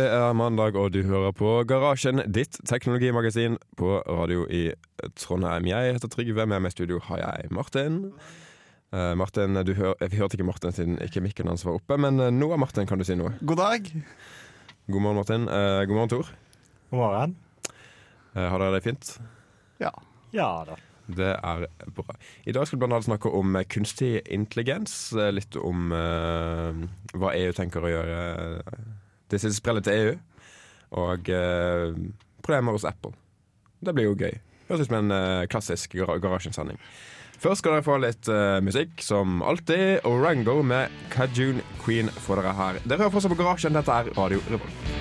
Det er mandag, og du hører på Garasjen, ditt teknologimagasin på radio i Trondheim. Jeg heter Trygve, med meg i studio har jeg Martin. Uh, Martin, du hør, Vi hørte ikke Martin siden ikke mikken hans var oppe, men nå er Martin, kan du si noe. God dag. God morgen, Martin. Uh, god morgen, Tor. God morgen. Uh, har dere det fint? Ja. Ja da. Det er bra. I dag skal vi blant annet snakke om eh, kunstig intelligens. eh, Litt om uh, hva EU tenker å gjøre. Det siste sprellet til EU. Og uh, problemer hos Apple. Det blir jo gøy. Høres ut som en uh, klassisk gar garasjesending. Først skal dere få litt uh, musikk, som alltid. Orango med Kajun Queen får dere her. Dere hører fortsatt på Garasjen. Dette er Radio Revolt.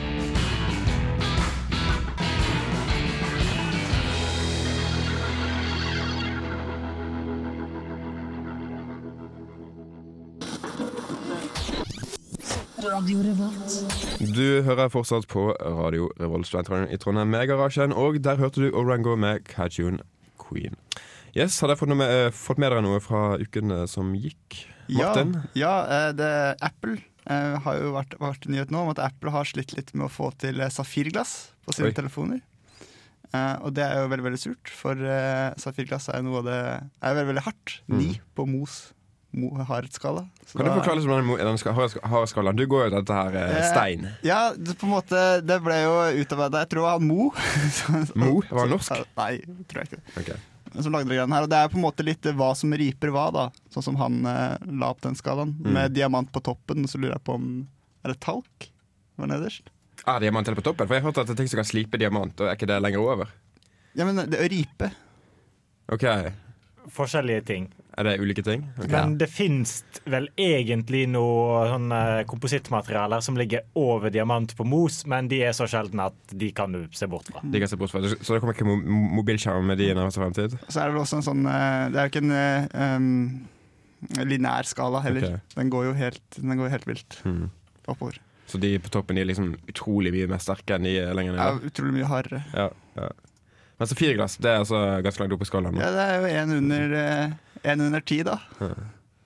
Du hører fortsatt på Radio Revolt Studentradioen i Trondheim med Garasjen, og der hørte du Orango med Kajun Queen. Yes, Har dere fått, noe med, eh, fått med dere noe fra uken som gikk? Martin? Ja, ja eh, det, Apple eh, har jo vært, vært nyhet nå om at Apple har slitt litt med å få til eh, safirglass på sine Oi. telefoner. Eh, og det er jo veldig veldig surt, for eh, safirglass er jo noe av det er veldig veldig hardt. Mm. Ni på Mos Så Kan du forklare litt om den, hardskalaen? Du går jo til dette her eh, Eh, stein. Ja, det, på en måte, det ble jo utarbeida Jeg tror det var han Mo. Mo? Var han norsk? Nei, tror jeg ikke. Okay. Som lagde det her. Og det er på en måte litt hva som riper hva, da. Sånn som han eh, la opp den skalaen. Mm. Med diamant på toppen, så lurer jeg på om Er det talk? Var nederst? Er diamant helt på toppen? For jeg har hørt at det er ting som kan slipe diamant, og er ikke det lenger over? Ja, men det er å ripe Ok, Forskjellige ting. Er det ulike ting? Okay. Men det fins vel egentlig noe sånn komposittmaterialer som ligger over diamant på mos, men de er så sjeldne at de kan du se bort fra. De kan se bort fra. Så det kommer ikke mo mobilskjerm med de i nærmeste fremtid? Så er det vel også en sånn eh, Det er jo ikke en um, lineær skala heller. Okay. Den går jo helt, den går helt vilt mm. oppover. Så de på toppen de er liksom utrolig mye mer sterke enn de er lenger er nede? Ja, utrolig mye hardere. Ja, ja. Men så fire glass, det er altså ganske langt opp i skalaen. Ja, det er jo én under, eh, en under ti, da.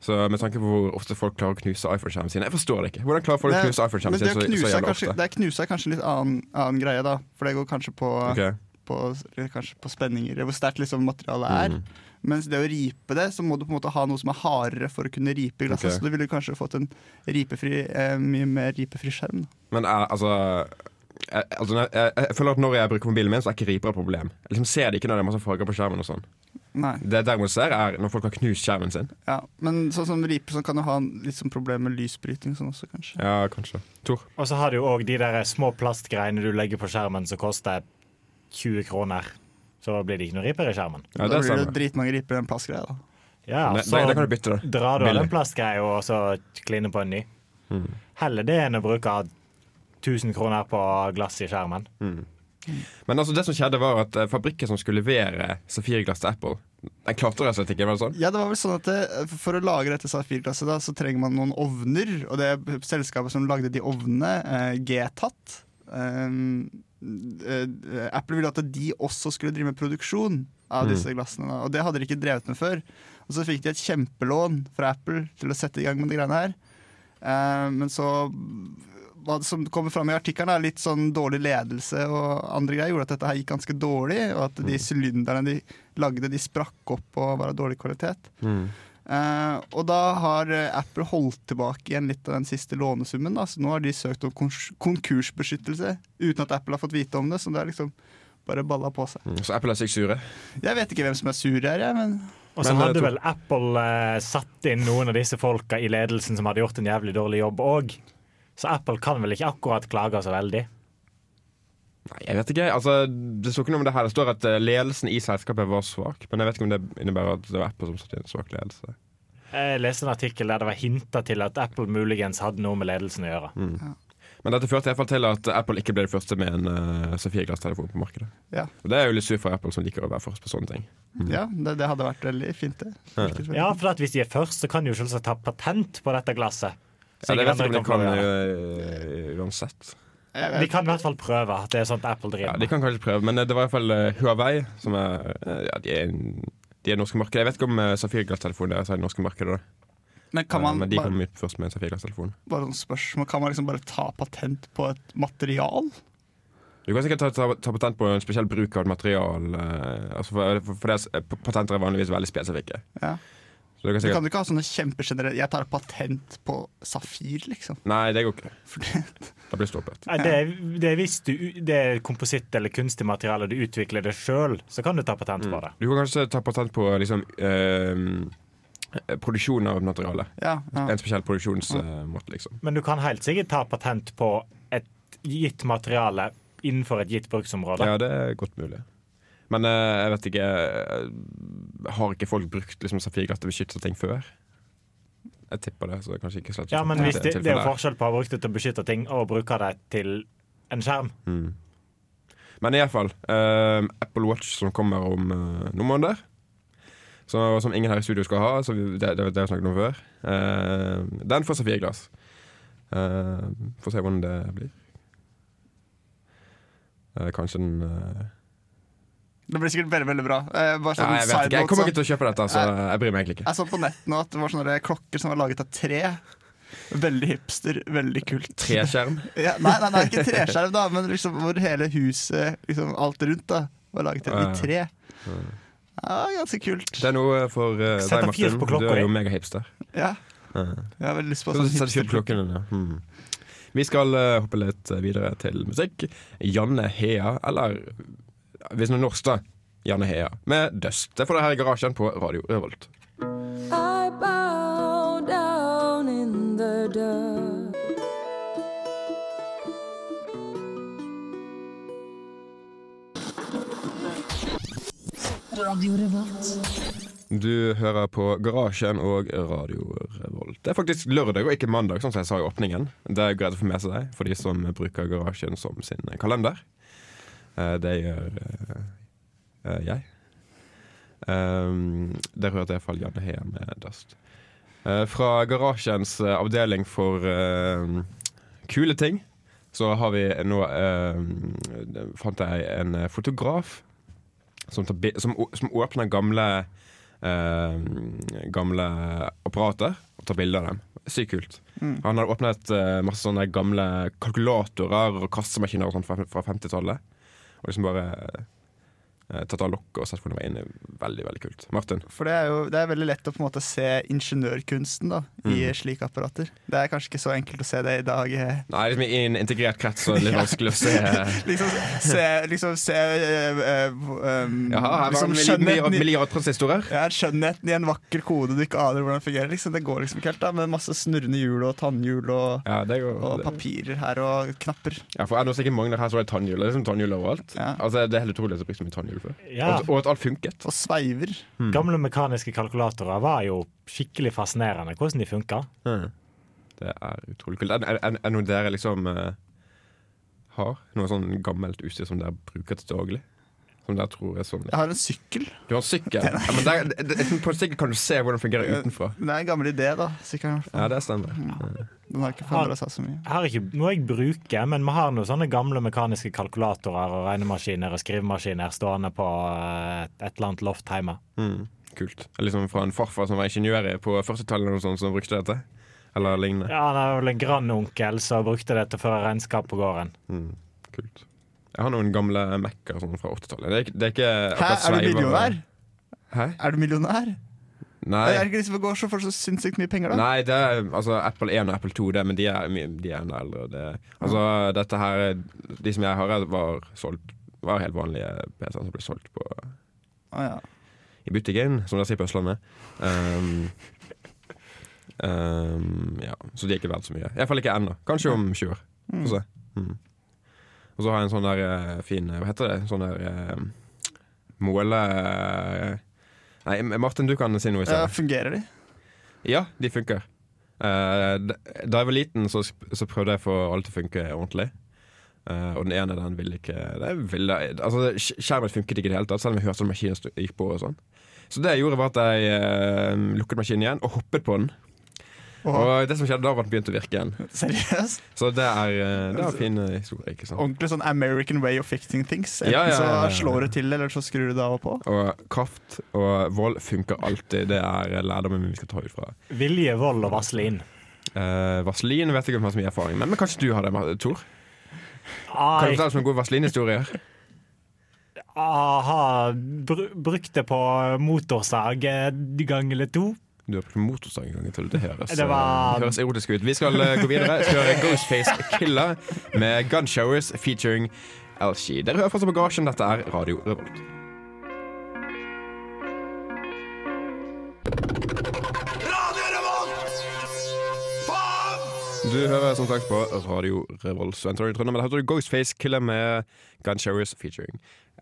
Så med tanke på hvor ofte folk klarer å knuse iPhone-skjermen sine Jeg forstår det ikke. Hvordan klarer folk å knuse iPhone-skjermen sine sin så, så jævlig kanskje, ofte? det er knuse er kanskje litt annen, annen greie, da. For det går kanskje på, okay. på, kanskje på spenninger, hvor sterkt liksom materialet er. Mm. Mens det å ripe det, så må du på en måte ha noe som er hardere for å kunne ripe glasset. Okay. Så du ville kanskje fått en ripefri, eh, mye mer ripefri skjerm. Da. Men er, altså jeg, altså, jeg, jeg føler at Når jeg bruker mobilen min, så er ikke riper et problem. Jeg liksom ser det ikke når det er masse farger på skjermen. og sånn Nei. Det jeg derimot ser, er når folk har knust skjermen sin. Ja. Men sånn som ripe sånn kan jo ha litt sånn problem med lysbryting sånn også, kanskje. Ja, kanskje. Tor? Og så har du jo òg de der små plastgreiene du legger på skjermen som koster 20 kroner. Så blir det ikke noen riper i skjermen. Ja, da blir det dritmange riper i den plastgreia. da. Ja, så nei, det kan du bytte, da. drar du av den plastgreia og så kliner på en ny. Mm. Heller det enn å bruke 1000 kroner på glass i skjermen. Men altså, det som skjedde, var at eh, fabrikken som skulle levere Safirglass til Apple, den klarte rett og slett ikke. Var det sånn? Ja, det var vel sånn at det, For å lage dette safirglasset da, så trenger man noen ovner. Og det er selskapet som lagde de ovnene, eh, Gtat eh, eh, Apple ville at de også skulle drive med produksjon av Mm. disse glassene. Da. Og det hadde de ikke drevet med før. Og så fikk de et kjempelån fra Apple til å sette i gang med de greiene her. Eh, men så hva som kommer fram i artikkelen, er litt sånn dårlig ledelse og andre greier gjorde at dette her gikk ganske dårlig, og at de sylinderne de lagde, de sprakk opp og var av dårlig kvalitet. Mm. Uh, og da har eh, Apple holdt tilbake igjen litt av den siste lånesummen. Da. Så nå har de søkt om konkursbeskyttelse uten at Apple har fått vite om det. Så det er liksom bare balla på seg. Mm. Så Apple er sikkert sure. Jeg vet ikke hvem som er sur her, jeg, men Og så eh, hadde vel Apple eh, satt inn noen av disse folka i ledelsen som hadde gjort en jævlig dårlig jobb òg. Så Apple kan vel ikke akkurat klage så veldig. Nei, jeg vet ikke. Altså, det står ikke noe om det her. Det står at eh, ledelsen i selskapet var svak. Men jeg vet ikke om det innebærer at det var Apple som satt i en svak ledelse. Jeg leste en artikkel der det var hinta til at Apple muligens hadde noe med ledelsen å gjøre. Men dette førte i hvert fall til at Apple ikke ble det første med en uh, Safirglass-telefon på markedet. ja. Og Det er jo litt sur for Apple, som liker å være først på sånne ting. ja det, det hadde vært veldig fint, det. Ja. Ja, for at hvis de er først, så kan de jo selvsagt ta patent på dette glasset. Så Ja, det vet jeg ikke om de kan øh, uansett. De kan i hvert fall prøve. Det er sånt Apple driver Ja, De kan kanskje prøve, men det var i hvert fall øh, Huawei som er Ja, de er, de er norske markedet. Jeg vet ikke om uh, Safirglass-telefonen deres er i det norske markedet. da Men kan Eh, man, men de kom ut først med en safirglasstelefon. bare sånn spørsmål, kan man liksom bare ta patent på et material? Du kan sikkert ta, ta, ta patent på en spesiell bruk av et material. eh, altså for, for, for det, er- patenter er vanligvis veldig spesifikke. Ja. Så du kan Du kan ikke ha sånne kjempegenerelle Jeg tar patent på safir, liksom. Nei, det går ikke. Det, Da blir det stoppet. Nei, det, det er hvis du, det er kompositt eller kunstig materiale, du utvikler det sjøl, så kan du ta patent på det. Du kan kanskje ta patent på liksom eh, produksjon av materiale. ja, ja. En spesiell produksjonsmåte, liksom. Men du kan helt sikkert ta patent på et gitt materiale innenfor et gitt bruksområde. Ja, det er godt mulig. Men eh, jeg vet ikke eh, Har ikke folk brukt liksom, safirglass til å beskytte ting før? Jeg tipper det. så det er kanskje ikke slett Ja, men hvis det, det er jo forskjell på å ha brukt det til å beskytte ting og å bruke det til en skjerm. Mm. Men iallfall. Uh, Apple Watch som kommer om uh, noen måneder. Så, som ingen her i studio skal ha. Så vi, det, det, det har vi snakket om før. Uh, den får safirglass. Uh, får se hvordan det blir. Uh, kanskje den eh, Det blir sikkert veldig veldig bra. Eh, bare ja, sånn Jeg vet ikke, jeg kommer ikke til å kjøpe dette, så jeg bryr meg egentlig ikke. Jeg så på nett nå at det var sånne klokker som var laget av tre. Veldig hipster, veldig kult. Treskjerm. Ja, nei, nei, nei, ikke treskjerm, da, men liksom hvor hele huset, liksom alt rundt, da var laget Ja, ja. i tre. Ja, ganske kult. Det er noe for uh, deg, Martin. Du er jo megahipster. Ja, Ja. jeg har veldig lyst på sånn din, ja. Hmm. Vi skal uh, hoppe litt videre til musikk. Janne Hea, eller hvis den er norsk, da. Janne Hea med Dust. Det får dere her i garasjen på Radio Revolt. I bow down in the dirt. Du hører på Garasjen og Radio Revolt. Det er faktisk lørdag og ikke mandag, sånn som jeg sa i åpningen. Det er greit å få med seg deg, for de som bruker Garasjen som sin kalender. Eh, Det gjør eh, eh, jeg. Der hørte jeg Janne Hea med Dust. Fra Garasjens avdeling for kule ting så har vi nå Fant jeg en fotograf som, tar, som, som åpner gamle Uh, Gamle apparater og tar bilder av dem. Sykt kult. Mm. Han har åpnet uh, masse sånne gamle kalkulatorer og kassemaskiner og sånt fra, fra 50-tallet. Og liksom bare eh, tatt av lokket og sett hvordan det var inne. Veldig, veldig kult. Martin? For det er jo det er veldig lett å på en måte se ingeniørkunsten da, i Mm. slike apparater. Det er kanskje ikke så enkelt å se det i dag. eh. Nei, liksom i en integrert krets så er det litt Ja. vanskelig å se. Liksom se, liksom se uh, eh, um, Jaha, her var liksom det skjønnheten milliard, i- Ja, skjønnheten i en vakker kode du ikke aner hvordan det fungerer. Liksom. Det går liksom ikke helt, da, med masse snurrende hjul og tannhjul og, Ja, det går, og det- papirer her og knapper. ja, for er det sikkert mange der her som har tannhjul. Det er liksom tannhjul overalt. Ja. Altså, det er helt utrolig at jeg er brukt så mye tannhjul før. Ja, Og, og at alt funket. Og sveiver. Gamle mekaniske kalkulatorer var jo skikkelig fascinerende hvordan de funka. Mm. Det er utrolig kult. Er, er, er noe dere liksom uh, har? Noe sånn gammelt utstyr som dere bruker til daglig? Som der tror er sånn Jeg har en sykkel. Du har en sykkel? Ja, men der, det, det, på en sykkel kan du se hvordan den fungerer utenfra. Det er en gammel idé, da. Sykkelen. Ja, det stemmer. Den har ikke forandra seg så mye. Jeg har ikke noe jeg bruker, men vi har noen sånne gamle mekaniske kalkulatorer og regnemaskiner og skrivemaskiner stående på eh, et eller annet loft hjemme. Mm. Kult. Liksom fra en farfar som var ingeniør på 40-tallet eller noe sånt, som brukte dette? Eller lignende? Ja, Han er vel en grandonkel som brukte det til å føre regnskap på gården. Mm. Kult. Jeg har noen gamle Mac-er sånn fra 80-tallet. Det, er det er ikke Hæ, akkurat er du sveiver- millionær? Hæ? Er du millionær? Nei. Er det ikke de som går så for så sinnssykt mye penger, da? Nei, det er altså Apple 1 og Apple 2, det, men de er, de er enda eldre. Det, altså, dette her De som jeg har, er- var solgt Var helt vanlige PC-er som ble solgt på, Å, ja. i butikken, som dere sier på Østlandet. Um, um, ja, så de er ikke verdt så mye. Iallfall ikke ennå. Kanskje om 20 år. Få se. Mm. Og så har jeg en sånn der eh, fin Hva heter det? Sånn der eh, måle... Nei, Martin, du kan si noe i stedet. fungerer de? Ja, de funker. Uh, da jeg var liten, så, så prøvde jeg å få alt til å funke ordentlig. Uh, og den ene den ville ikke det ville, altså, Skjermen funket ikke i det hele tatt, selv om jeg hørte at maskinen gikk på. og sånn Så det jeg gjorde, var at jeg uh, lukket maskinen igjen og hoppet på den. Og det som skjedde da, var at den begynte å virke igjen. Seriøst? Så det er, eh, det er fin eh, historie, ikke sant. Ordentlig sånn American way of fixing things. Enten Ja, ja, ja, ja. så slår du til, eller så skrur du det av og på. Og kraft og vold funker alltid. Det er lærdommen vi skal ta ut fra. Vilje, vold og vaselin. Uh, Vaselin vet jeg ikke om jeg har så mye erfaring med, men kanskje du har det, Tor? Kan du fortelle oss noen gode Vaselin-historier? har br brukt det på motorsag en gang eller to. Du har på motorsag en gang til. Det høres, Det var- eh, høres erotisk ut. Vi skal eh, gå videre. Vi skal høre Ghostface Killer med Gun Showers featuring LG. Dere hører fortsatt garasjen, Dette er Radio Revolt. Du hører som sagt på Radio Revolt. Så entrer du i Trondheim. Der hørte du Ghostface Killer med Gun Showers featuring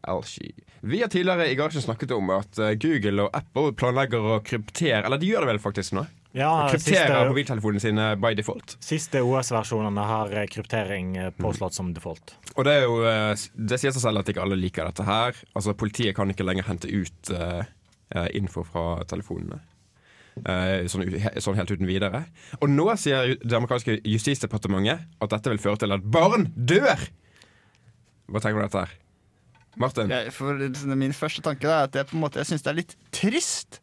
LG. Vi har tidligere i garasjen snakket om at eh, Google og Apple planlegger å kryptere Eller de gjør det vel faktisk nå? Ja, krypterer mobiltelefonene sine by default. siste OS-versjonene har eh, kryptering påslått påslått som default. Og det er jo eh, Det sier seg selv at ikke alle liker dette her. Altså Politiet kan ikke lenger hente ut eh, eh, info fra telefonene. Uh, sånn, sånn helt uten videre. Og nå sier det amerikanske justisdepartementet at dette vil føre til at barn dør! Hva tenker du om dette her? Martin? Jeg, for liksom, min første tanke er at jeg, på en måte, jeg syns det er litt trist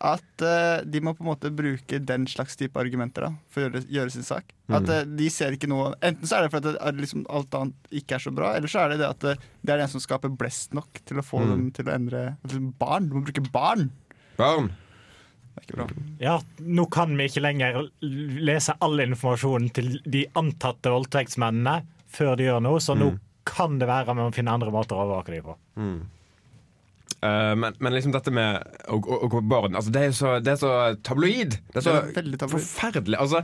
at uh, de må på en måte bruke den slags type argumenter da, for å gjøre, gjøre sin sak. At Mm. eh, de ser ikke noe Enten så er det fordi liksom, alt annet ikke er så bra, eller så er det det at det, det er den som skaper blest nok til å få Mm. dem til å endre liksom, Barn! Du må bruke barn! Barn? Det er ikke bra. Ja, nå kan vi ikke lenger lese all informasjonen til de antatte voldtektsmennene før de gjør noe, så nå Mm. Kan det være med må finne andre måter å overvåke dem på. Eh, men, men liksom dette med å, å, å gå på barn altså det, er så, det er så tabloid. Det er så Det er tabloid. forferdelig. Altså,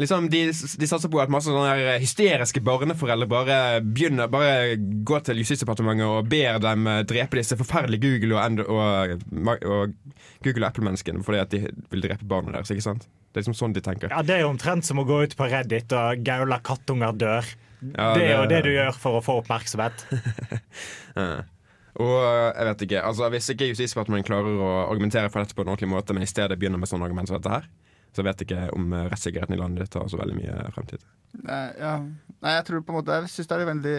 liksom de, de satser på at masse sånne hysteriske barneforeldre bare begynner Bare går til Justisdepartementet og ber dem eh, drepe disse forferdelige Google og, og, og Google og Apple-menneskene fordi at de vil drepe barna deres. ikke sant? Det er liksom sånn de tenker. Ja, Det er jo omtrent som å gå ut på Reddit og gaula 'kattunger dør'. Ja, det er jo det- du gjør for å få oppmerksomhet. Og eh, jeg vet ikke, altså Hvis ikke Justisdepartementet klarer å argumentere for dette på en ordentlig måte, men i stedet begynner med sånne argumenter som dette her, så vet jeg ikke om eh, rettssikkerheten i landet ditt har så veldig mye fremtid. Nei, ja. Nei, jeg tror på en måte Jeg synes det er veldig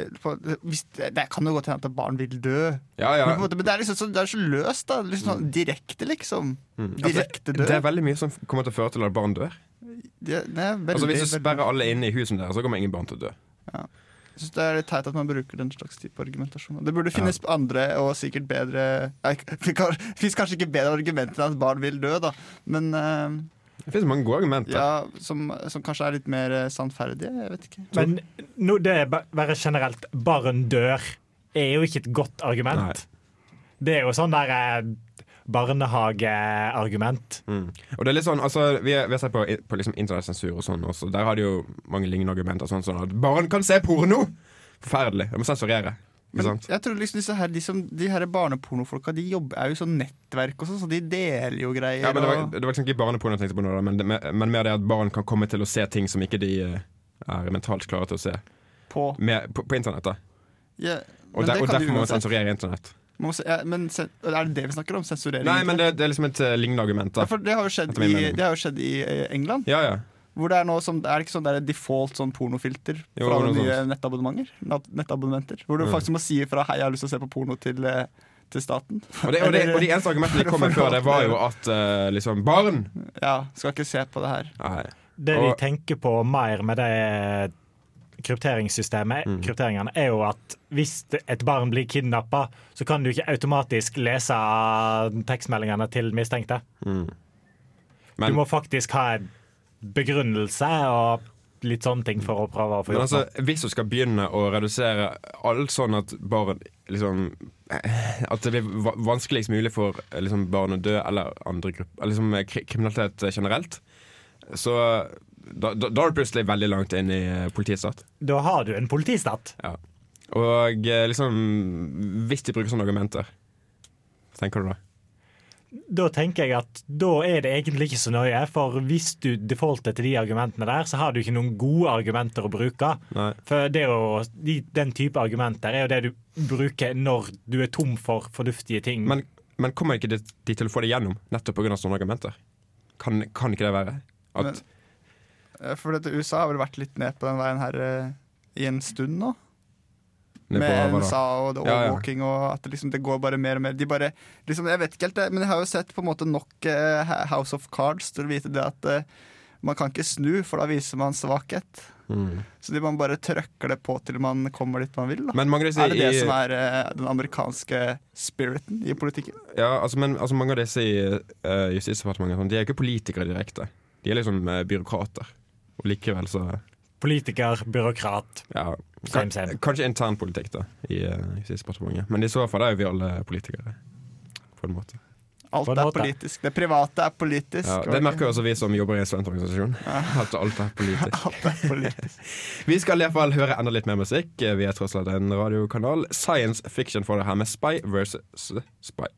det, det kan jo godt hende at barn vil dø. Ja, ja. Men, på en måte, men det er liksom så, det er så løst, da. Liksom sånn direkte, liksom. Mm. Altså, Direkte død. det er veldig mye som kommer til å føre til at barn dør. Det, det er veldig, Altså Hvis du sperrer alle inne i husene deres, så kommer ingen barn til å dø. Jeg synes det er litt teit at man bruker den slags type argumentasjon. Det burde finnes andre og sikkert bedre Det fins kanskje ikke bedre argumenter enn at barn vil dø, da. Men uh, Det finnes mange gode argumenter. ja, som, som kanskje er litt mer eh, sannferdige. Jeg vet ikke. Men no, det å være bare generelt 'barn dør' er jo ikke et godt argument. Det er jo sånn der eh, barnehageargument. Mm. Og det er litt sånn, altså Vi har, vi har sett på, på liksom internettsensur og sånn også. Der har de jo mange lignende argumenter. Sånn, sånn at barn kan se porno! Forferdelig. Det må sensurere. Men jeg tror liksom disse her, de, som, de her barnepornofolka De jobber, er jo sånn nettverk og sånn, så de deler jo greier. Ja, men det, var, det var liksom ikke barneporno jeg tenkte på nå, men, det, men mer det at barn kan komme til å se ting som ikke de eh, er mentalt klare til å se. på, Med, på, på internett, da. ja, Og, der, og derfor må man sensurere internett. Se- ja, men er det det vi snakker om? Sensurering? Nei, men det, det er liksom et uh, lignende argument. ja, for det har jo skjedd, i, det har jo skjedd i eh, England. Ja, ja. Hvor det Er noe som, er det ikke sånn der default sånn pornofilter Jo, for alle nye nettabonnementer? Nettabonnementer Hvor du Mm. faktisk må si ifra 'hei, jeg har lyst til å se på porno' til, eh, til staten. Og, det, og, det, og de eneste argumentene de kom med før det, var jo at uh, liksom Barn! Ja, skal ikke se på det her. Nei. Det de tenker på mer med det krypteringssystemet, Mm. krypteringene, er jo at hvis et barn blir kidnappa, så kan du ikke automatisk lese tekstmeldingene til mistenkte. Mm. Du må faktisk ha en begrunnelse og litt sånne ting for å prøve å få men gjort altså, noe. hvis du skal begynne å redusere alt sånn at barn liksom At det blir vanskeligst mulig for liksom, barn å dø, eller andre grupper liksom, Kriminalitet generelt, så da, da, da er du plutselig veldig langt inn i eh, politistat. Da har du en politistat. Ja. Og eh, liksom Hvis de bruker sånne argumenter, hva tenker du da? Da tenker jeg at da er det egentlig ikke så nøye, for hvis du defaulter til de argumentene der, så har du ikke noen gode argumenter å bruke. Nei. For det jo, de, den type argumenter er jo det du bruker når du er tom for fornuftige ting. Men, men kommer ikke de, de til å få det gjennom nettopp pga. sånne argumenter? Kan, kan ikke det være? At Men- For dette USA har vel vært litt ned på den veien her eh, i en stund nå. Med? USA og det Ja, ja. og at det, liksom, det går bare mer og mer. De bare, liksom, jeg vet ikke helt det, men jeg har jo sett på en måte nok eh, House of Cards til å vite det at eh, man kan ikke snu, for da viser man svakhet. Mm. Så de man bare trøkker det på til man kommer dit man vil. Da. Disse er det det i, som er eh, den amerikanske spiriten i politikken? ja, altså, men, altså, mange av disse i uh, Justisdepartementet sånn, de er ikke politikere direkte. De er liksom uh, byråkrater. Og likevel så Politiker, byråkrat. ja, Same, same. Kanskje internpolitikk da i Justisdepartementet. Men i så fall er jo vi alle politikere. På en måte. Alt er politisk. Det private er politisk. Ja, det merker også vi som jobber i en studentorganisasjon. At alt er politisk. Alt er politisk. Vi skal i hvert fall høre enda litt mer musikk. Vi er tross alt en radiokanal. Science fiction får det her med Spy versus Spy.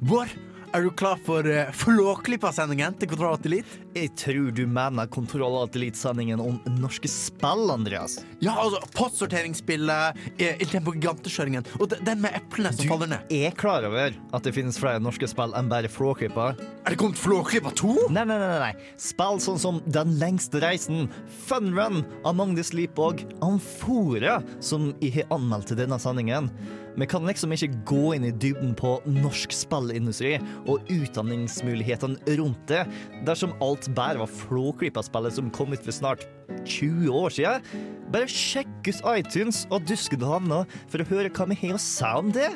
Bård, er du klar for uh, Flåklypa-sendingen til Kontroll Atelit? Jeg tror du mener Kontroll og Elite-sendingen om norske spill, Andreas. Ja, altså postsorteringsspillet, uh, Il Tempo Gigante-kjøringen og den med eplene som faller ned. Du er klar over at det finnes flere norske spill enn bare Flåklypa. Er det kommet Flåklypa 2? Nei, nei, nei, nei. Spill sånn som Den lengste reisen, Fun Run, Among the Sleep og Amfora, som jeg har anmeldt til denne sendingen. Vi kan liksom ikke gå inn i dybden på norsk spillindustri og utdanningsmulighetene rundt det, dersom alt bare var Flåklypa-spillet som kom ut for snart 20 år siden. Bare sjekk ut iTunes og Duskedalene for å høre hva vi har å si om det.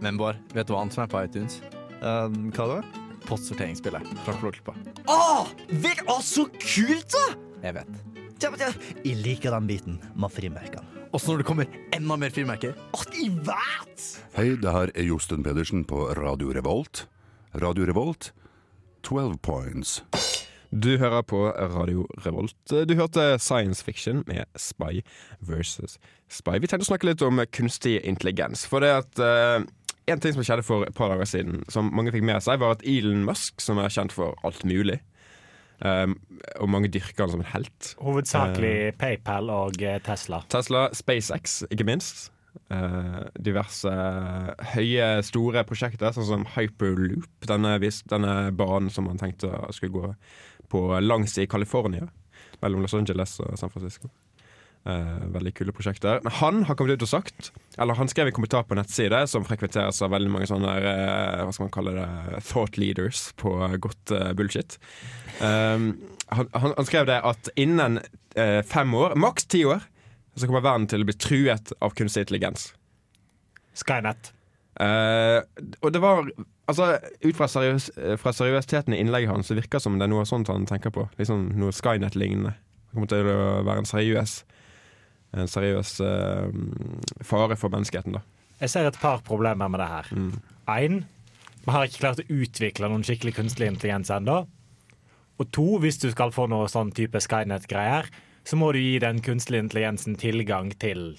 Men Bård, vet du hva annet som er på iTunes? Um, hva da? Postsorteringsspillet fra Flåklypa. Å, det å, så kult, da! Jeg vet. Jeg liker den biten med frimerkene. Også når det kommer enda mer frimerker. At i vet! Hei, det her er Josten Pedersen på Radio Revolt. Radio Revolt, 12 points. Du hører på Radio Revolt. Du hørte Science Fiction med Spy versus Spy. Vi tenkte å snakke litt om kunstig intelligens. For det at uh, En ting som skjedde for et par dager siden, som mange fikk med seg, var at Elon Musk, som er kjent for alt mulig, eh, og mange dyrker han som en helt Hovedsakelig PayPal og eh, Tesla. Tesla, SpaceX, ikke minst. Uh, diverse høye, store prosjekter, sånn som Hyperloop. Denne, denne banen som man tenkte skulle gå på langs i California, mellom Los Angeles og San Francisco. Eh, veldig kule prosjekter. Men han har kommet ut og sagt, eller han skrev en kommentar på nettside som frekventeres av veldig mange sånne uh, hva skal man kalle det, thought leaders på godt uh, bullshit. Um, han, han, han skrev det at innen fem år, maks ti år, så kommer verden til å bli truet av kunstig intelligens. Skynet. Og det var Altså, ut fra, seriøs, fra seriøsiteten i innlegget hans, så virker det som det er noe sånt han tenker på. Liksom noe Skynet-lignende. Det kommer til å være en seriøs En seriøs eh, fare for menneskeheten, da. Jeg ser et par problemer med det her. Mm. Én, vi har ikke klart å utvikle noen skikkelig kunstig intelligens ennå. Og to, hvis du skal få noe sånn type Skynet-greier, så må du gi den kunstige intelligensen tilgang til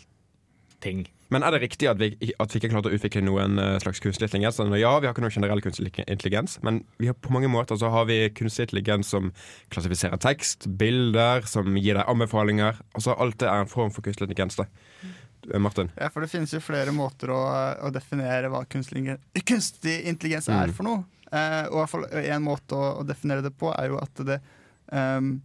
ting. Men er det riktig at vi, at vi ikke har klart å utvikle noen eh, slags kunstig intelligens? Altså, Ja, vi har ikke noe generell kunstig intelligens, men vi har, på mange måter så har vi kunstig intelligens som klassifiserer tekst, bilder, som gir deg anbefalinger. Altså Alt det er en form for kunstig intelligens. da. Eh, Martin? Ja, for det finnes jo flere måter å, å definere hva kunstig, kunstig intelligens er Mm. for noe. Eh, og i hvert fall en måte å, å definere det på er jo at det um,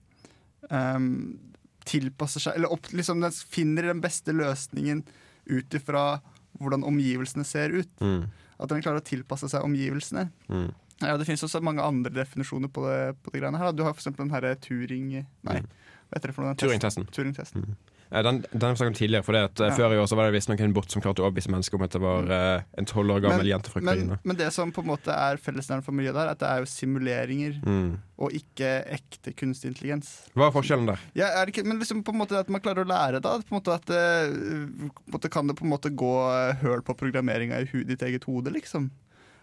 um, tilpasser seg Eller opp, liksom den finner den beste løsningen ut ifra hvordan omgivelsene ser ut. Mm. At den klarer å tilpasse seg omgivelsene. Mm. Ja, det finnes også mange andre definisjoner på det, på det greiene her. Du har eksempel den herre Turing... Nei, Mm. hva heter det for noe? Turing-testen. testen? Turing-testen. Eh, Den, den har vi snakket om tidligere, for det at, eh, Ja. før i år så var det visstnok en bot som klarte å overbevise mennesker om at det var uh, en tolv år gammel Men- jente fra Men, Ukraina. men det som på en måte er fellesnevneren for miljøet der, er at det er jo simuleringer Mm. og ikke ekte kunstig intelligens. Hva er forskjellen der? Ja, er det ikke, men liksom på en måte at man klarer å lære da på en måte at eh, måte Kan det på en måte gå eh, høl på programmeringa i ditt eget hode, liksom?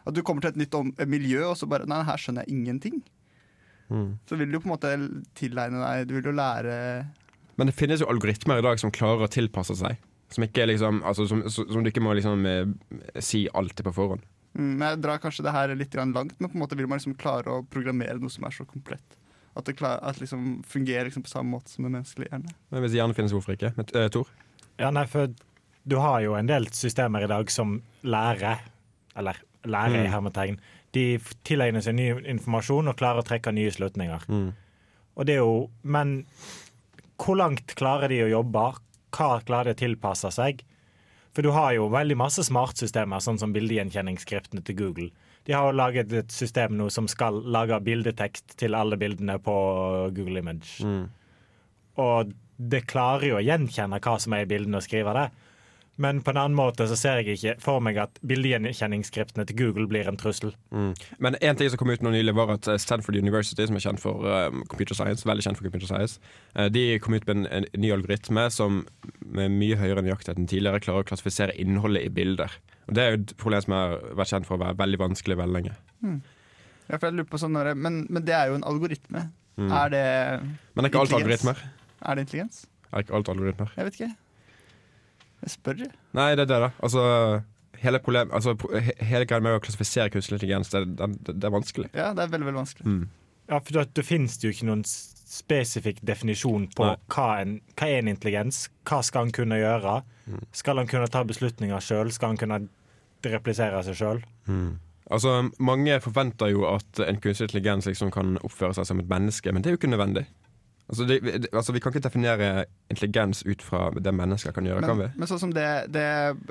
At du kommer til et nytt om, eh, miljø, og så bare Nei, her skjønner jeg ingenting. Mm. Så vil du på en måte tilegne deg Du vil jo lære Men det finnes jo algoritmer i dag som klarer å tilpasse seg. Som, ikke liksom, altså, som, som du ikke må liksom eh, si alltid på forhånd. Mm, Men jeg drar kanskje det her litt langt, men på en måte vil man liksom klare å programmere noe som er så komplett. At det klarer, at liksom fungerer liksom på samme måte som en menneskelig hjerne. Men hvis hjernen finnes, hvorfor ikke? Men, uh, Tor? Ja, nei, for du har jo en del systemer i dag som lærer, eller lærer i Mm. hermetegn. De tilegner seg ny informasjon og klarer å trekke nye slutninger. Mm. Og det er jo Men hvor langt klarer de å jobbe? Hva klarer de å tilpasse seg? For du har jo veldig masse smartsystemer, sånn som bildegjenkjenningsskriftene til Google. De har jo laget et system nå som skal lage bildetekst til alle bildene på Google Image. Og det klarer jo å gjenkjenne hva som er i bildene og skrive det. Men på en annen måte så ser jeg ikke for meg at bildegjenkjenningsskriftene til Google blir en trussel. Mm. Men en ting som kom ut nå nylig, var at eh, Stanford University, som er kjent for eh, computer science, veldig kjent for computer science, uh, de kom ut med en, en ny algoritme som med mye høyere nøyaktighet enn tidligere klarer å klassifisere innholdet i bilder. Og Det er jo et problem som har vært kjent for å være veldig vanskelig veldig lenge. Ja, for jeg lurer på sånn, men, men det er jo en algoritme. Er, det, Men det er ikke alt algoritmer. er det intelligens? Er ikke alt algoritmer. Jeg vet ikke. Jeg spør, jeg. Nei, det er det, da. Altså, hele, problem, altså, hele greia med å klassifisere kunstig intelligens, det, det, det er vanskelig. Ja, det er veldig veldig vanskelig. Mm. Ja, for da, da finnes det jo ikke noen spesifikk definisjon på hva, en, hva er en intelligens. Hva skal han kunne gjøre? Skal han kunne ta beslutninger sjøl? Skal han kunne replisere seg sjøl? Altså, Mange forventer jo at en kunstig intelligens liksom kan oppføre seg som et menneske, men det er jo ikke nødvendig. Altså, det, det, altså Vi kan ikke definere intelligens ut fra det mennesker kan gjøre, kan vi? Men, men sånn som det, det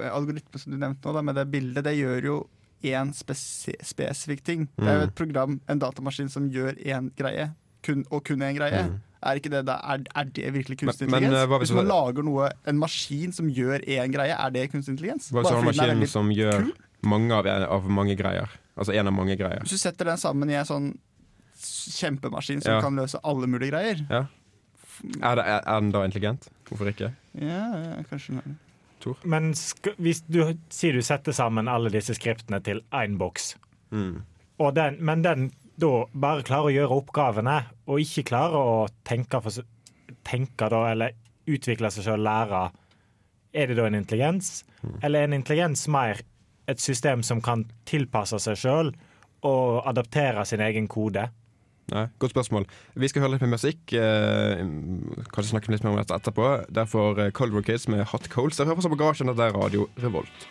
algoritme som du nevnte nå, da, med det bildet, det gjør jo én spesi spesifikk ting. Det er jo Mm. et program, en datamaskin, som gjør én greie, kun, og kun én greie. Mm. Er, det, er, er det virkelig kunstig Men- men, intelligens? Men, hva hvis hvis man det- lager noe, en maskin som gjør én greie, er det kunstig intelligens? Hva hvis du har en maskin som gjør mange av, av mange greier? Altså en av mange greier. Hvis du setter den sammen i en sånn kjempemaskin som Ja. kan løse alle mulige greier Ja. Er, det, er, den da intelligent? Hvorfor ikke? Ja, ja kanskje den er det. Men sk hvis du sier du setter sammen alle disse skriptene til én boks, Mm. og den, men den da bare klarer å gjøre oppgavene, og ikke klarer å tenke, for, tenke da, eller utvikle seg selv og lære, er det da en intelligens? Eller er en intelligens mer et system som kan tilpasse seg sjøl og adaptere sin egen kode? Nei, Godt spørsmål. Vi skal høre litt mer musikk. Eh, kanskje snakke litt mer om dette etterpå. Derfor eh, Cold War Kids med Hot Coals. Dere hører på Bagasjen, og det er Radio Revolt.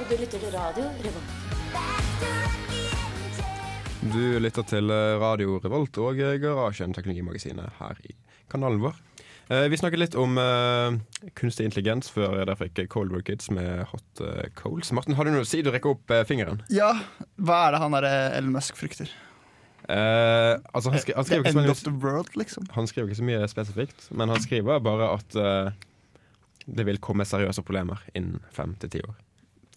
Og du lytter til radio Revolt. Du lytter til eh, Radio Revolt og Garasjen, teknologimagasinet her i kanalen vår. Eh, Vi snakket litt om eh, kunstig intelligens før der fikk Cold War Kids med Hot eh, Coals. Martin, har du noe å si? Du rekker opp fingeren. Ja, hva er det han der Ellen Musk frykter? Uh, altså, han, skri han, skriver mye, liksom. han skriver ikke så mye spesifikt, men han skriver bare at uh, det vil komme seriøse problemer innen fem til ti år.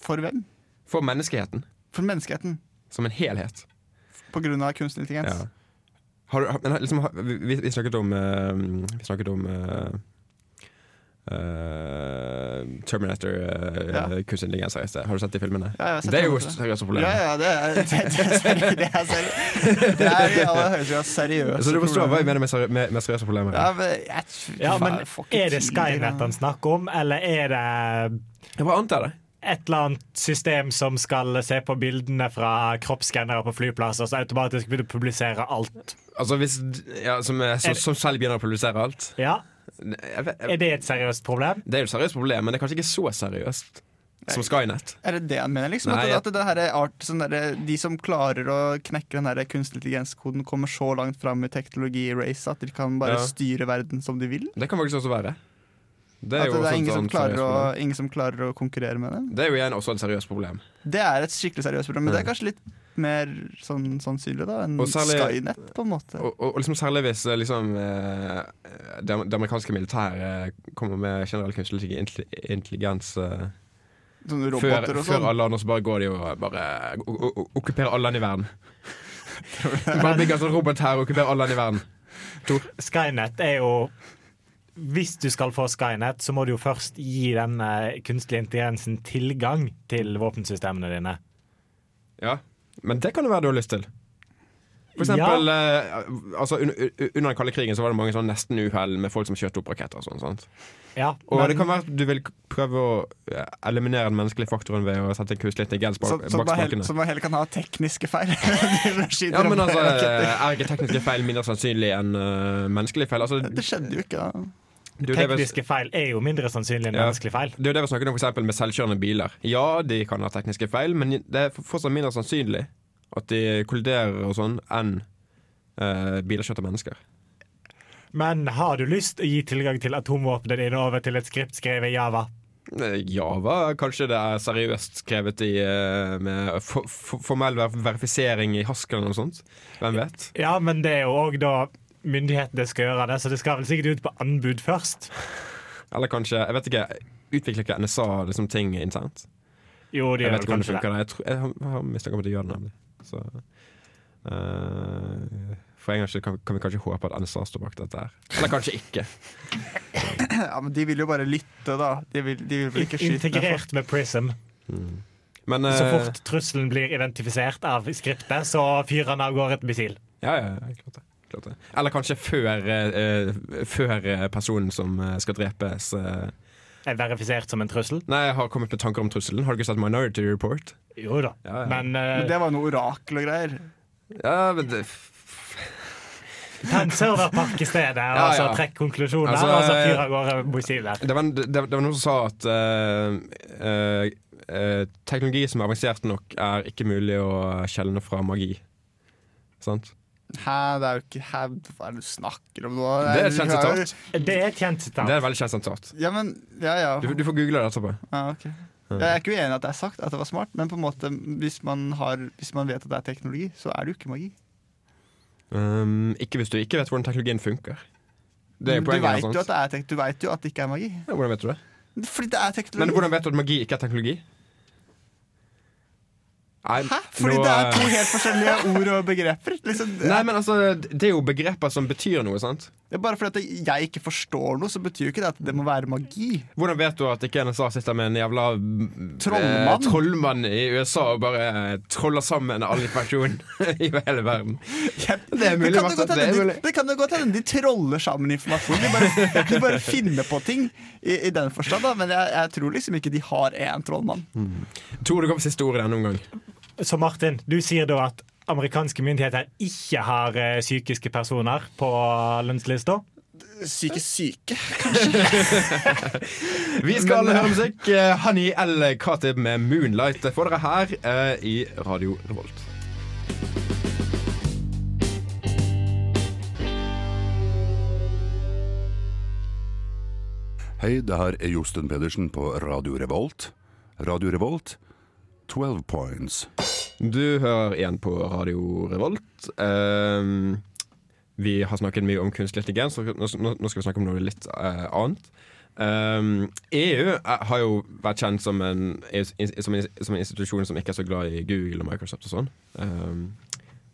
For hvem? For menneskeheten For menneskeheten. som en helhet. På grunn av kunstig intelligens. Ja. Har har- men, liksom, har- vi, vi snakket om uh, Vi snakket om uh, Uh, Terminator, uh, Ja. kunstig intelligens her. Har du sett de filmene? Ja, sett det er jo seriøse problemer. Ja, ja, det er, det, det er, det er, seri- det er i aller høyeste grad seriøst. Så du forstår hva jeg mener med, seri med, med seriøse problemer? Ja, men, jeg, Ja, men Er det Skynet han snakker om, eller er det Jeg bare antar det. Et eller annet system som skal se på bildene fra kroppsskannere på flyplasser, så automatisk vil du publisere alt. Altså hvis ja, som, som, som selv begynner å publisere alt. Ja, Jeg vet, Er det et seriøst problem? det er jo et seriøst problem, men det er kanskje ikke så seriøst som Skynet. Er det det han mener? liksom? Nei, at, at det her er art, sånn der, De som klarer å knekke den kunstig intelligens-koden, kommer så langt fram i teknologi-racet at de kan bare Ja. styre verden som de vil? Det kan faktisk også være. Det er At jo det er ingen som, klarer å, ingen som klarer å konkurrere med dem? Det er jo igjen også et seriøst problem. Det er et skikkelig seriøst problem, men det er kanskje litt mer sånn, sannsynlig da enn særlig- Skynet, på en måte. Og, og, og liksom særlig hvis eh, liksom, eh, det, det amerikanske militæret kommer med generell kunstig intelligens eh, Sånne før, roboter og før sånn. alle andre, så bare går de og bare okkuperer alle land i verden. De bare bygger en sånn robot her og okkuperer alle land i verden. Skynet er jo Hvis du skal få Skynet, så må du jo først gi denne kunstige intelligensen tilgang til våpensystemene dine. Ja, Men det kan det være du har lyst til. For eksempel, eh, altså, un, un, Under den kalde krigen så var det mange sånn nestenuhell med folk som kjørte opp raketter. og sånn, sant? Ja, Og men- det kan være at du vil prøve å eh, eliminere den menneskelige faktoren ved å sette en kunstig intelligens bak, Så, så, som, man heller, spakene. kan ha tekniske feil. Ja, men altså, Er ikke tekniske feil mindre sannsynlig enn uh, menneskelige feil? Altså, det skjedde jo ikke, da. Tekniske feil er jo mindre sannsynlig enn Ja. menneskelige feil. Det er jo det vi snakker om for med selvkjørende biler. Ja, de kan ha tekniske feil, men det er fortsatt mindre sannsynlig at de kolliderer og sånn enn uh, biler kjørt av mennesker. Men har du lyst å gi tilgang til atomvåpnene dine over til et skript skrevet i Java? Eh, Java, kanskje det er seriøst skrevet i eh, med for, for, formell verifisering i Haskell eller noe sånt. Hvem vet? Ja, men det er jo òg da myndighetene skal gjøre det, så det skal vel sikkert ut på anbud først. Eller kanskje, jeg vet ikke, utvikler ikke NSA liksom ting internt? Jo, de Jeg gjør vet ikke om det kanskje det. Jeg, tror, jeg har- mistanke om at de gjør det, nemlig. Så, eh, for en gangs skyld kan, kan vi kanskje håpe at NSA står bak dette her. Eller kanskje ikke. Ja, men De vil jo bare lytte, da. De vil, de vil ikke skyte. Integrert med Prism. Men Så eh, fort trusselen blir identifisert av skriptet, så fyrer han av gårde et missil. Ja, ja, ja, klart det. Klart det. Eller kanskje før, eh, før eh, personen som skal drepes uh, Er verifisert som en trussel? Nei, jeg har kommet med tanker om trusselen. Har du ikke sett Minority Report? Jo da. Ja, ja. Men, uh, Men det var noe orakel og greier. Ja, men det, ta en serverpark i stedet, Ja, og så ja. trekk konklusjoner, Altså, og så fyr av gårde missiler. det, var, det, det var noen som sa at uh, uh, uh, teknologi som er avansert nok, er ikke mulig å skjelne fra magi. Sant? Hæ, det er jo ikke Hæ, hva er det du snakker om nå? Det er et kjent sitat. Det er et kjent Det er et veldig kjent sitat. Ja, men Ja, ja. Du, du får google det etterpå. ja ok. Jeg er ikke uenig i at det er sagt at det var smart, men på en måte hvis man, har, hvis man vet at det er teknologi, så er det jo ikke magi. Um, ikke hvis du ikke vet hvordan teknologien funker. Det er du poenget. vet jo at det er tek du vet jo at det ikke er magi. Ja, hvordan vet du det? Fordi det er teknologi. Men hvordan vet du at magi ikke er teknologi? Nei, Hæ? Fordi nå, det er eh, to helt forskjellige ord og begreper. Liksom, Nei, men altså, det er jo begreper som betyr noe, sant? Det er bare fordi at jeg ikke forstår noe, så betyr jo ikke det at det må være magi. Hvordan vet du at ikke NSA sitter med en jævla mm, Trollmann? eh, trollmann i USA og bare eh, troller sammen all informasjon i hele verden? Det er mulig, Det kan, jo godt det hende de, det kan jo godt hende de troller sammen informasjon. De bare, de bare finner på ting i, i den forstand, da. Men jeg, jeg tror liksom ikke de har én trollmann. Tror du kommer siste ordet denne omgang? Så Martin, du sier da at amerikanske myndigheter ikke har eh, psykiske personer på lønnslista? Psykisk syke. kanskje. Vi skal høre musikk. Eh, Honey L. Katib med 'Moonlight' får dere her eh, i Radio Revolt. Hei, det her er Josten Pedersen på Radio Revolt. Radio Revolt, 12 points. Du hører igjen på Radio Revolt. Uh, vi har snakket mye om kunstig intelligens, og nå, skal vi snakke om noe litt uh, annet. Um, EU er, har jo vært kjent som en, som, en, som en institusjon som ikke er så glad i Google og Microsoft og sånn. Um,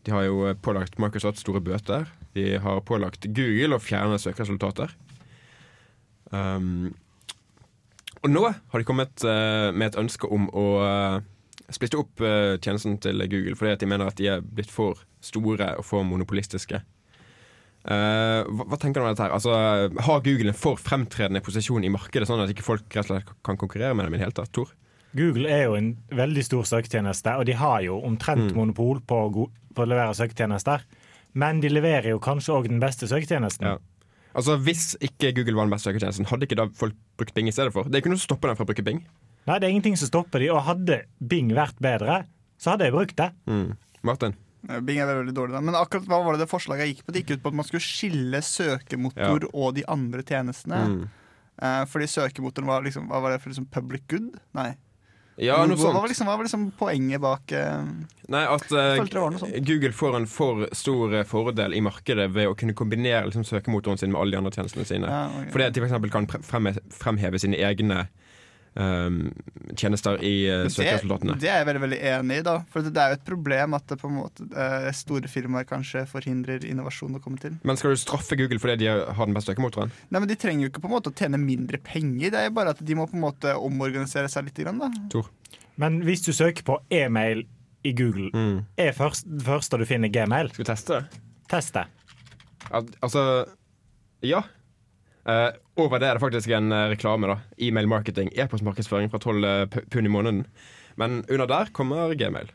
de har jo pålagt Microsoft store bøter. De har pålagt Google å fjerne søkeresultater. Um, og nå har de kommet uh, med et ønske om å splitte opp uh, tjenesten til Google fordi at de mener at de er blitt for store og for monopolistiske. Uh, hva, hva tenker du om dette her? Altså, har Google en for fremtredende posisjon i markedet, sånn at ikke folk rett og slett kan konkurrere med dem i det hele tatt? Tor? Google er jo en veldig stor søketjeneste, og de har jo omtrent monopol på å, på å levere søketjenester. Men de leverer jo kanskje òg den beste søketjenesten. Ja. Altså, Hvis ikke Google var den beste søketjenesten, hadde ikke da folk brukt Bing i stedet for? Det er ikke noe som stopper dem fra å bruke Bing. Nei, det er ingenting som stopper de, og hadde Bing vært bedre, så hadde jeg brukt det. Mm. Martin? Bing er veldig, dårlig, da. Men akkurat hva var det det forslaget gikk på? Det gikk ut på at man skulle skille søkemotor og de andre tjenestene. Mm. Eh, fordi søkemotoren var liksom Hva var det for liksom public good? Nei. Ja, noe hva, var sånt. liksom, hva var liksom poenget bak eh, Nei, at eh, sånt. Google får en for stor eh, fordel i markedet ved å kunne kombinere liksom, søkemotoren sin med alle de andre tjenestene sine. Ja, okay. Fordi at de f.eks. kan fremheve sine egne tjenester i uh, søkeresultatene. Det, det er jeg veldig veldig enig i. da For det er jo et problem at det på en måte eh, store firmaer kanskje forhindrer innovasjon å komme til. Men skal du straffe Google fordi de har den beste søkemotoren? Nei, men De trenger jo ikke på en måte å tjene mindre penger. Det er jo bare at de må på en måte omorganisere seg litt. Grann, da. Men hvis du søker på e-mail i Google, Mm. er først, første du finner gmail. Skal vi teste det? Test det. Al altså Ja. Eh, over det er det faktisk en eh, reklame. da E-mail marketing, e-postmarkedsføring fra 12 eh, pund i måneden. Men under der kommer Gmail.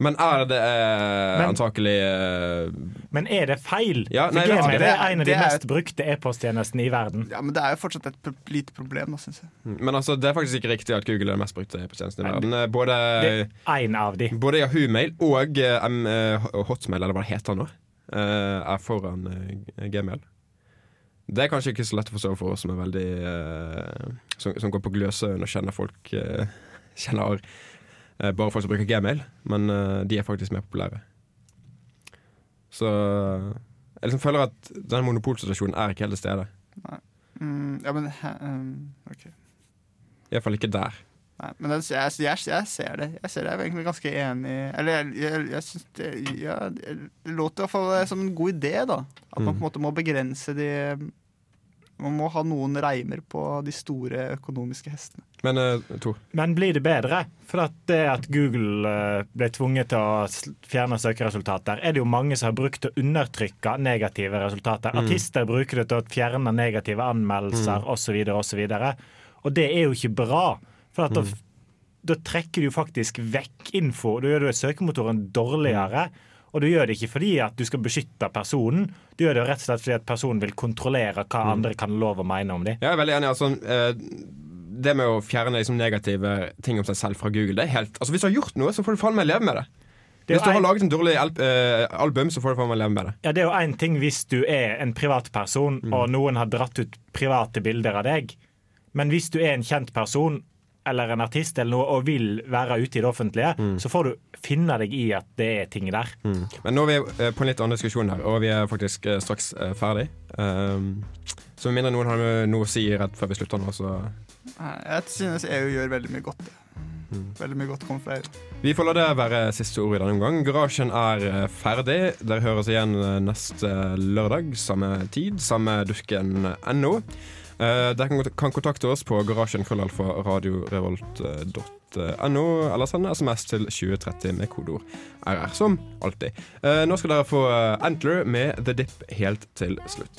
Men er det eh, antakelig eh, Men er det feil? Ja, nei, For det- Gmail det- er en av de er- mest brukte e-posttjenestene i verden. Ja, Men det er jo fortsatt et pro- lite problem, da, syns jeg. Men altså, det er faktisk ikke riktig at Google er den mest brukte e-posttjenesten i verden. Både, Det er av de. både Yahoo Mail og eh, Hotmail, eller hva det heter nå, er foran uh, Gmail. Det er kanskje ikke så lett å forstå for oss som er veldig uh, som, som går på Gløshaugen og kjenner folk uh, Kjenner uh, bare folk som bruker Gmail, men de er faktisk mer populære. Så jeg liksom føler at den monopolsituasjonen er ikke helt til stede. Mm, ja, men he, um, OK. Iallfall ikke der. Nei, men det, jeg, jeg, jeg ser det. Jeg ser det. Jeg er egentlig ganske enig Eller jeg, jeg, jeg synes det ja, Det låter i hvert fall som en god idé, da. At man på en måte må begrense de Man må ha noen reimer på de store økonomiske hestene. Men uh, Men blir det bedre? For at det at Google eh, ble tvunget til å fjerne søkeresultater, er det jo mange som har brukt til å undertrykke negative resultater. Mm. Artister bruker det til å fjerne negative anmeldelser osv. osv. Og og det er jo ikke bra. For at Mm. da trekker du faktisk vekk info. Da gjør du søkemotoren dårligere. Og du gjør det ikke fordi at du skal beskytte personen, du gjør det rett og slett fordi at personen vil kontrollere hva Mm. andre kan lov å mene om dem. Jeg er veldig enig. Altså, eh, det med å fjerne liksom, negative ting om seg selv fra Google, det er helt Altså Hvis du har gjort noe, så får du faen meg leve med det. Det Hvis du har en- laget en dårlig eh, album, så får du faen meg leve med det. Ja, Det er jo én ting hvis du er en privatperson Mm. og noen har dratt ut private bilder av deg. Men hvis du er en kjent person eller en artist eller noe og vil være ute i det offentlige, Mm. så får du finne deg i at det er ting der. Men nå er vi eh, på en litt annen diskusjon her, og vi er faktisk eh, straks eh, ferdig. Um, så med mindre noen har noe å si rett før vi slutter nå, så Jeg synes EU gjør veldig mye godt. Mm. Veldig mye godt kommer fra EU. Vi får la det være siste ord i denne omgang. Garasjen er ferdig. Dere høres igjen neste lørdag. Samme tid, samme dusken.no. Uh, dere kan, kan kontakte oss på garasjen.radiorevolt.no, eller sende SMS til 2030 med kodeord RR, som alltid. Uh, nå skal dere få eh, Antler med The Dip helt til slutt.